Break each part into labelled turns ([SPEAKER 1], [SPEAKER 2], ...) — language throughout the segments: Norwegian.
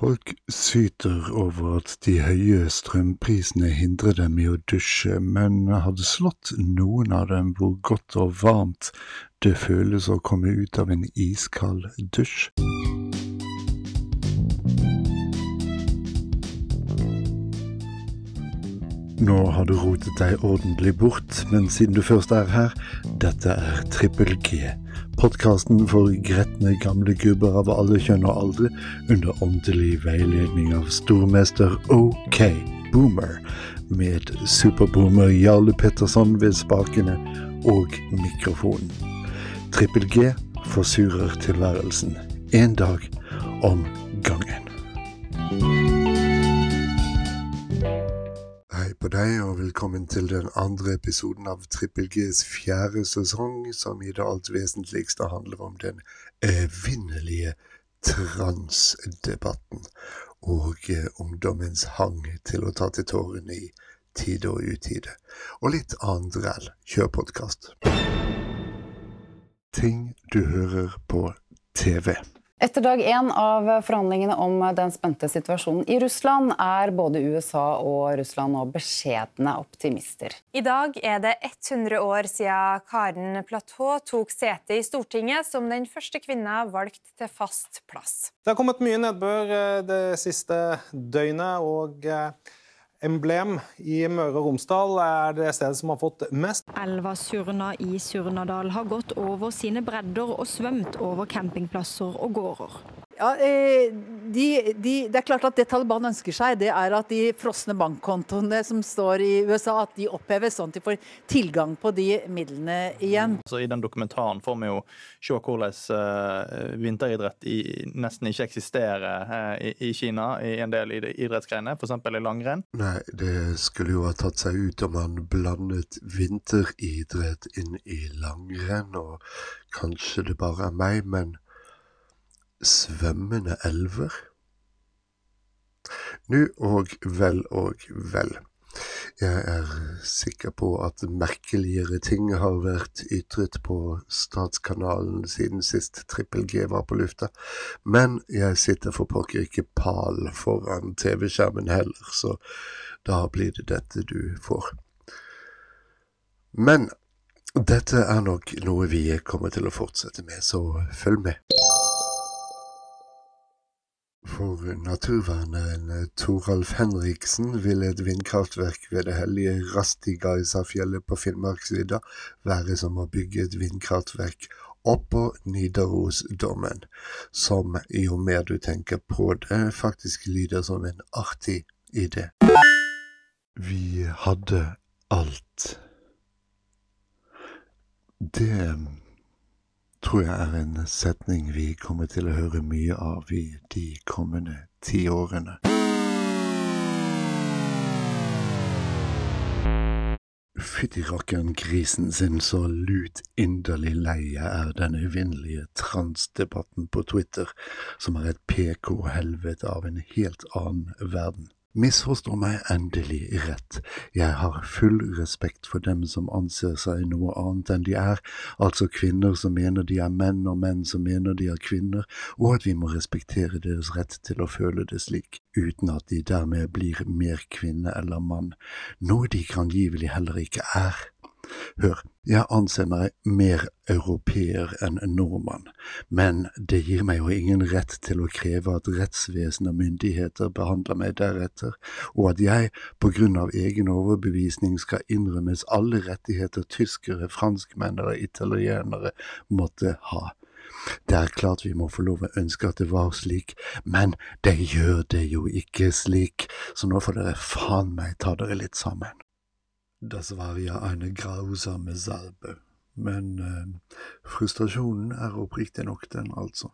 [SPEAKER 1] Folk syter over at de høye strømprisene hindrer dem i å dusje, men har det slått noen av dem hvor godt og varmt det føles å komme ut av en iskald dusj? Nå har du rotet deg ordentlig bort, men siden du først er her, dette er Trippel G Podkasten for gretne gamle gubber av alle kjønn og aldre, under åndelig veiledning av stormester OK Boomer, med superboomer Jarle Petterson ved spakene og mikrofonen. Trippel G forsurer tilværelsen. Én dag om gangen. På deg, og velkommen til den andre episoden av Trippel Gs fjerde sesong, som i det alt vesentligste handler om den evinnelige transdebatten og eh, ungdommens hang til å ta til tårene i tide og utide. Og litt annen drell. Kjør podkast. Ting du hører på TV.
[SPEAKER 2] Etter dag én av forhandlingene om den spente situasjonen i Russland, er både USA og Russland nå beskjedne optimister.
[SPEAKER 3] I dag er det 100 år siden Karen Platå tok sete i Stortinget som den første kvinna valgt til fast plass.
[SPEAKER 4] Det har kommet mye nedbør eh, det siste døgnet. og eh, Emblem i Møre og Romsdal er det stedet som har fått mest.
[SPEAKER 5] Elva Surna i Surnadal har gått over sine bredder og svømt over campingplasser og gårder.
[SPEAKER 6] Ja, eh, de, de, det er klart at det Taliban ønsker seg, det er at de frosne bankkontoene som står i USA, at de oppheves, sånn at de får tilgang på de midlene igjen.
[SPEAKER 7] Så I den dokumentaren får vi jo se hvordan uh, vinteridrett i, nesten ikke eksisterer uh, i, i, Kina i en del idrettsgreiner, f.eks. i langrenn.
[SPEAKER 1] Nei, det skulle jo ha tatt seg ut om man blandet vinteridrett inn i langrenn, og kanskje det bare er meg, men svømmende elver? Nu og vel og vel. Jeg er sikker på at merkeligere ting har vært ytret på Statskanalen siden sist Trippel G var på lufta, men jeg sitter for pokker ikke pal foran TV-skjermen heller, så da blir det dette du får. Men dette er nok noe vi kommer til å fortsette med, så følg med. For naturverneren Toralf Henriksen vil et vindkraftverk ved det hellige Rastigajsa-fjellet på Finnmarksvidda være som å bygge et vindkraftverk oppå Nidarosdommen, som jo mer du tenker på det, faktisk lyder som en artig idé. Vi hadde alt. Det tror jeg er en setning vi kommer til å høre mye av i de kommende ti årene. Fytti rakkeren grisen sin, så lut inderlig leie er den uvinnelige transdebatten på Twitter, som er et PK-helvete av en helt annen verden. Misforstå meg endelig rett, jeg har full respekt for dem som anser seg noe annet enn de er, altså kvinner som mener de er menn og menn som mener de er kvinner, og at vi må respektere deres rett til å føle det slik, uten at de dermed blir mer kvinne eller mann, noe de grangivelig heller ikke er. Hør, jeg anser meg mer europeer enn nordmann, men det gir meg jo ingen rett til å kreve at rettsvesen og myndigheter behandler meg deretter, og at jeg på grunn av egen overbevisning skal innrømmes alle rettigheter tyskere, franskmenn eller italienere måtte ha. Det er klart vi må få lov å ønske at det var slik, men det gjør det jo ikke slik, så nå får dere faen meg ta dere litt sammen. Das war ja eine grausame Salbe. Men eh, frustrasjonen er oppriktig nok, den, altså.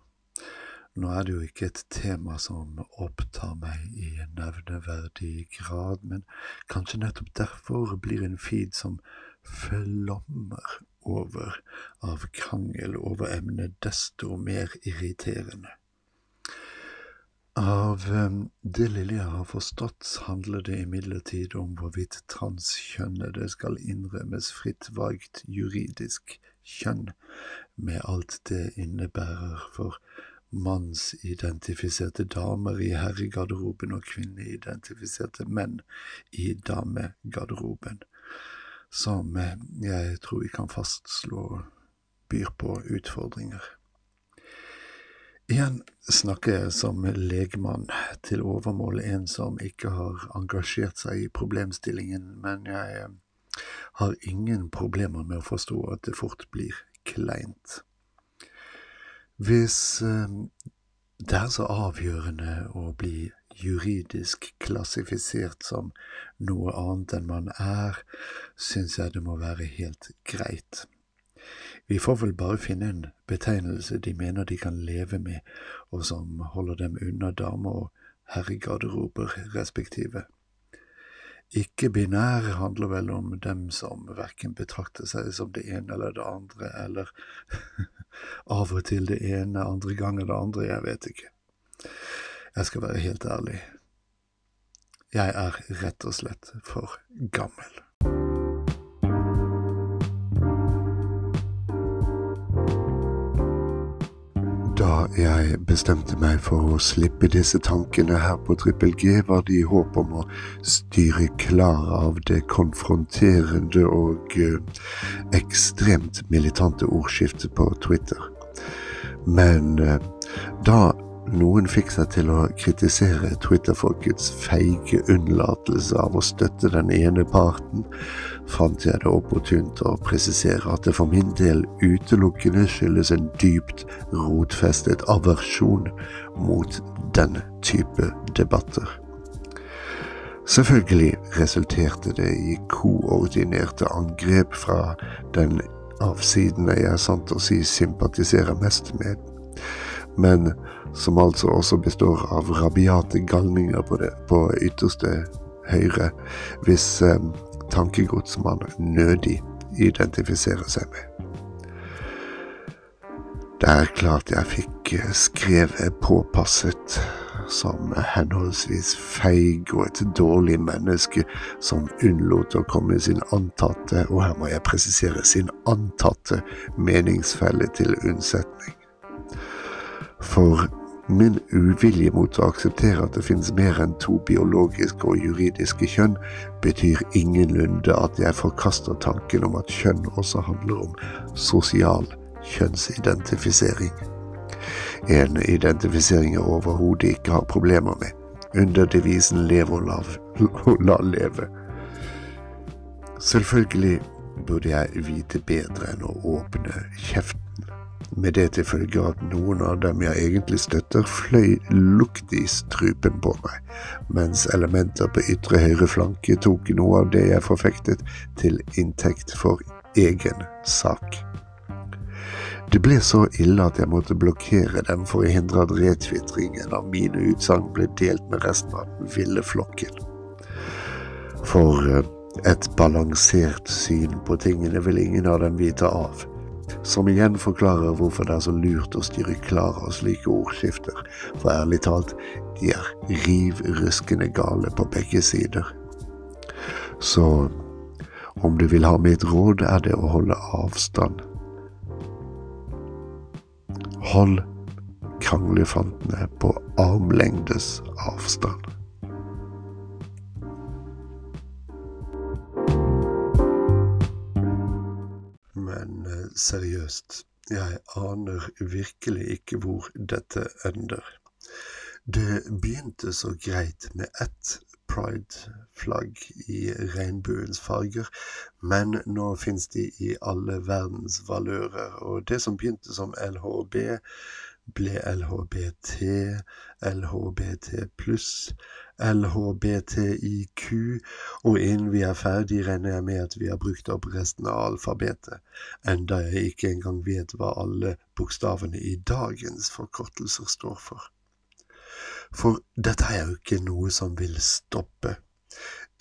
[SPEAKER 1] Nå er det jo ikke et tema som opptar meg i nevneverdig grad, men kanskje nettopp derfor blir en feed som flommer over av krangel over emnet, desto mer irriterende. Av det lille jeg har forstått, handler det imidlertid om hvorvidt transkjønnede skal innrømmes fritt valgt juridisk kjønn, med alt det innebærer for mannsidentifiserte damer i herregarderoben og kvinneidentifiserte menn i damegarderoben, som jeg tror vi kan fastslå byr på utfordringer. Igjen snakker jeg som legmann, til overmål en som ikke har engasjert seg i problemstillingen, men jeg har ingen problemer med å forstå at det fort blir kleint. Hvis eh, det er så avgjørende å bli juridisk klassifisert som noe annet enn man er, syns jeg det må være helt greit. Vi får vel bare finne en betegnelse de mener de kan leve med, og som holder dem unna dame- og herregarderober respektive. Ikke-binær handler vel om dem som verken betrakter seg som det ene eller det andre, eller av og til det ene, andre ganger det andre, jeg vet ikke. Jeg skal være helt ærlig. Jeg er rett og slett for gammel. Da jeg bestemte meg for å slippe disse tankene her på Trippel G, var det i håp om å styre klar av det konfronterende og uh, ekstremt militante ordskiftet på Twitter. Men uh, da noen fikk seg til å kritisere Twitter-folkets feige unnlatelse av å støtte den ene parten, fant jeg det opportunt å presisere at det for min del utelukkende skyldes en dypt rotfestet aversjon mot den type debatter. Selvfølgelig resulterte det i koordinerte angrep fra den avsidene jeg sant å si sympatiserer mest med, men som altså også består av rabiate galninger på, det, på ytterste høyre, hvis eh, tankegods man nødig identifiserer seg med. Det er klart jeg fikk eh, skrevet påpasset som henholdsvis feig og et dårlig menneske som unnlot å komme sin antatte, og her må jeg presisere, sin antatte meningsfelle til unnsetning. For Min uvilje mot å akseptere at det finnes mer enn to biologiske og juridiske kjønn, betyr ingenlunde at jeg forkaster tanken om at kjønn også handler om sosial kjønnsidentifisering. En identifisering jeg overhodet ikke har problemer med, under devisen 'lev og la, la leve'. Selvfølgelig burde jeg vite bedre enn å åpne kjeften med det til følge at noen av dem jeg egentlig støtter, fløy lukt i strupen på meg, mens elementer på ytre høyre flanke tok noe av det jeg forfektet, til inntekt for egen sak. Det ble så ille at jeg måtte blokkere dem for å hindre at retvitringen av mine utsagn ble delt med resten av den ville flokken. For eh, et balansert syn på tingene vil ingen av dem vite av som igjen forklarer hvorfor det er så lurt å styre klar av slike ordskifter, for ærlig talt, de er riv ruskende gale på begge sider. Så om du vil ha mitt råd, er det å holde avstand. Hold kranglefantene på armlengdes avstand. Seriøst, jeg aner virkelig ikke hvor dette ender. Det begynte så greit med ett pride-flagg i regnbuens farger, men nå finnes de i alle verdens valører, og det som begynte som LHB, ble LHBT, LHBT pluss, LHBTIQ, og innen vi er ferdig regner jeg med at vi har brukt opp resten av alfabetet, enda jeg ikke engang vet hva alle bokstavene i dagens forkortelser står for. For dette er jo ikke noe som vil stoppe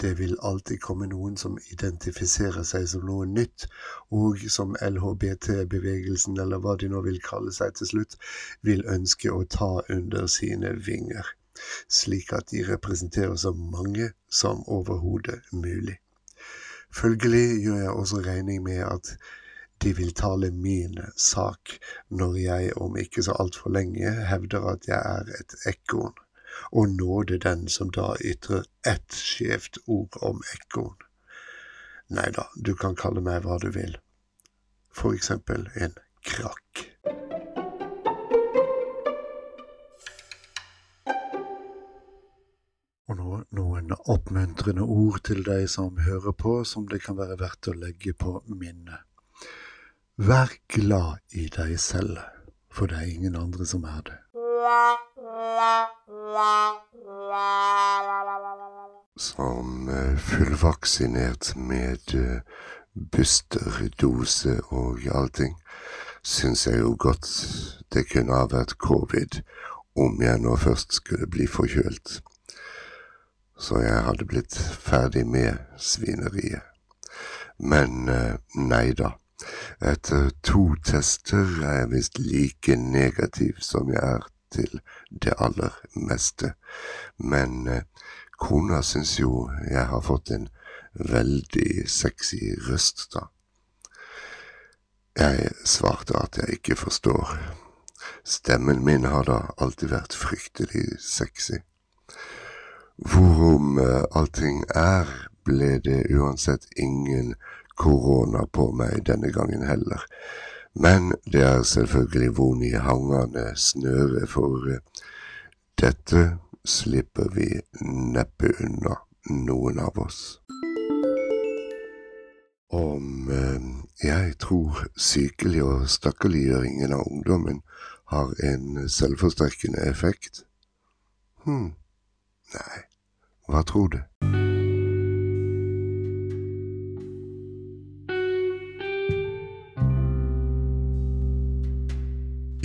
[SPEAKER 1] det vil alltid komme noen som identifiserer seg som noe nytt, og som LHBT-bevegelsen, eller hva de nå vil kalle seg til slutt, vil ønske å ta under sine vinger, slik at de representerer så mange som overhodet mulig. Følgelig gjør jeg også regning med at De vil tale min sak når jeg om ikke så altfor lenge hevder at jeg er et ekorn, og nåde den som da ytrer ett skjevt ord om ekorn. Nei da, du kan kalle meg hva du vil, for eksempel en krakk. Og nå noen oppmuntrende ord til deg som hører på, som det kan være verdt å legge på minnet. Vær glad i deg selv, for det er ingen andre som er det. Som eh, fullvaksinert med busterdose dose og allting, syns jeg jo godt det kunne ha vært covid om jeg nå først skulle bli forkjølt. Så jeg hadde blitt ferdig med svineriet. Men eh, nei da. Etter to tester er jeg visst like negativ som jeg er til det aller meste. Men eh, kona syns jo jeg har fått en veldig sexy røst, da. Jeg svarte at jeg ikke forstår. Stemmen min har da alltid vært fryktelig sexy. Hvorom uh, allting er, ble det uansett ingen korona på meg denne gangen heller. Men det er selvfølgelig vond i hangende snøre, for uh, dette slipper vi neppe unna, noen av oss. Om uh, jeg tror sykelig og stakkaliggjøringen av ungdommen har en selvforsterkende effekt? Hm. Nei, hva tror du?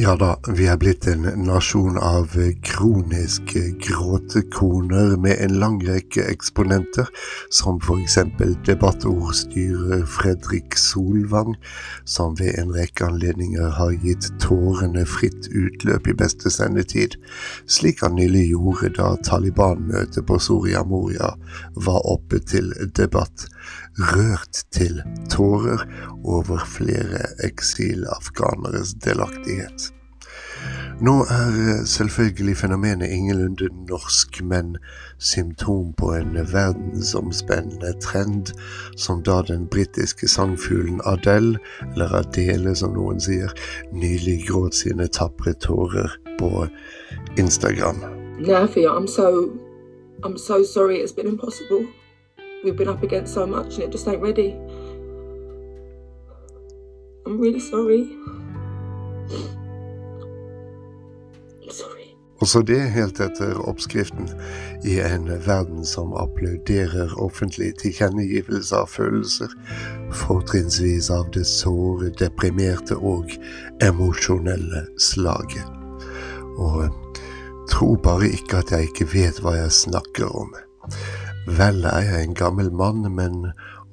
[SPEAKER 1] Ja da, vi er blitt en nasjon av kroniske gråtekoner med en lang rekke eksponenter, som eksempel debattordstyrer Fredrik Solvang, som ved en rekke anledninger har gitt tårene fritt utløp i beste sendetid, slik han nylig gjorde da Taliban-møtet på Soria Moria var oppe til debatt rørt til tårer over flere eksilafghaneres delaktighet. Nå er selvfølgelig fenomenet ingenlunde norsk, men symptom på en verdensomspennende trend, som da den britiske sangfuglen Adele, eller Adele som noen sier, nylig gråt sine tapre tårer på Instagram.
[SPEAKER 8] Nafia, I'm so, I'm so sorry it's been impossible. We've been up against so much and it just ain't ready. I'm really sorry.
[SPEAKER 1] Også det helt etter oppskriften i en verden som applauderer offentlig tilkjennegivelse av følelser, fortrinnsvis av det såre, deprimerte og emosjonelle slaget. Og tro bare ikke at jeg ikke vet hva jeg snakker om. Vel er jeg en gammel mann, men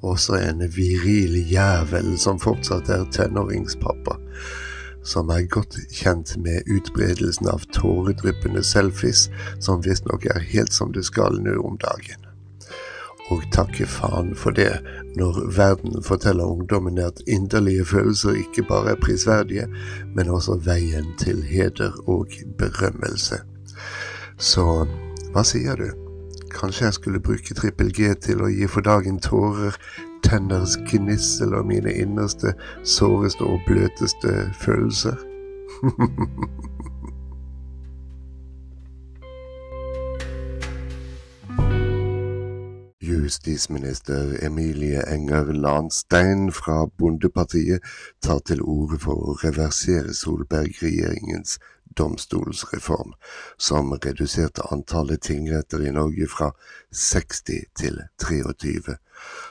[SPEAKER 1] også en viril jævel som fortsatt er tenåringspappa, som er godt kjent med utbredelsen av tåredryppende selfies, som visstnok er helt som det skal nå om dagen. Og takke faen for det, når verden forteller ungdommen at inderlige følelser ikke bare er prisverdige, men også veien til heder og berømmelse. Så hva sier du? Kanskje jeg skulle bruke trippel G til å gi for dagen tårer, tenners gnissel og mine innerste, såreste og bløteste følelser? Justisminister Emilie Enger Lahnstein fra Bondepartiet tar til orde for å reversere Solberg-regjeringens domstolsreform, som reduserte antallet tingretter i Norge fra 60 til 23,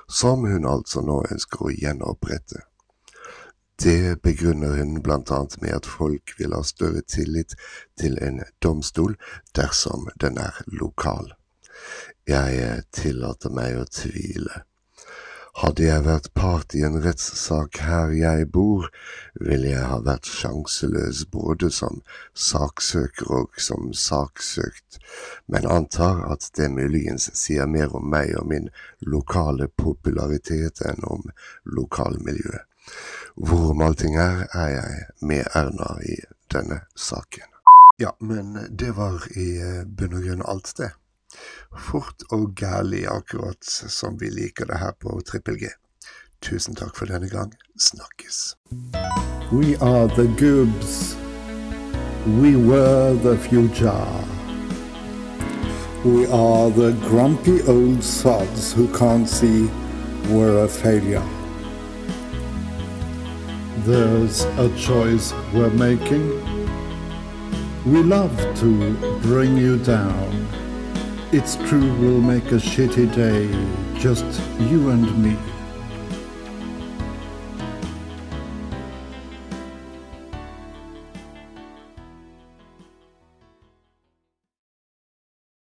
[SPEAKER 1] som hun altså nå ønsker å gjenopprette. Det begrunner hun annet med at folk vil ha større tillit til en domstol dersom den er lokal. Jeg tillater meg å tvile. Hadde jeg vært part i en rettssak her jeg bor, ville jeg ha vært sjanseløs både som saksøker og som saksøkt, men antar at det muligens sier mer om meg og min lokale popularitet enn om lokalmiljøet.
[SPEAKER 9] Hvorom allting er, er jeg med Erna i denne saken. Ja, men det var i bunn og grunn alt det. Fort og akkurat som vi liker det her på Trippel G. Tusen takk for denne gang. Snakkes.
[SPEAKER 1] We are the goobs. We were the future. We are the grumpy old sods who can't see we're a failure. There's a choice we're making. We love to bring you down. It's true we'll make a shitty day, just you and me.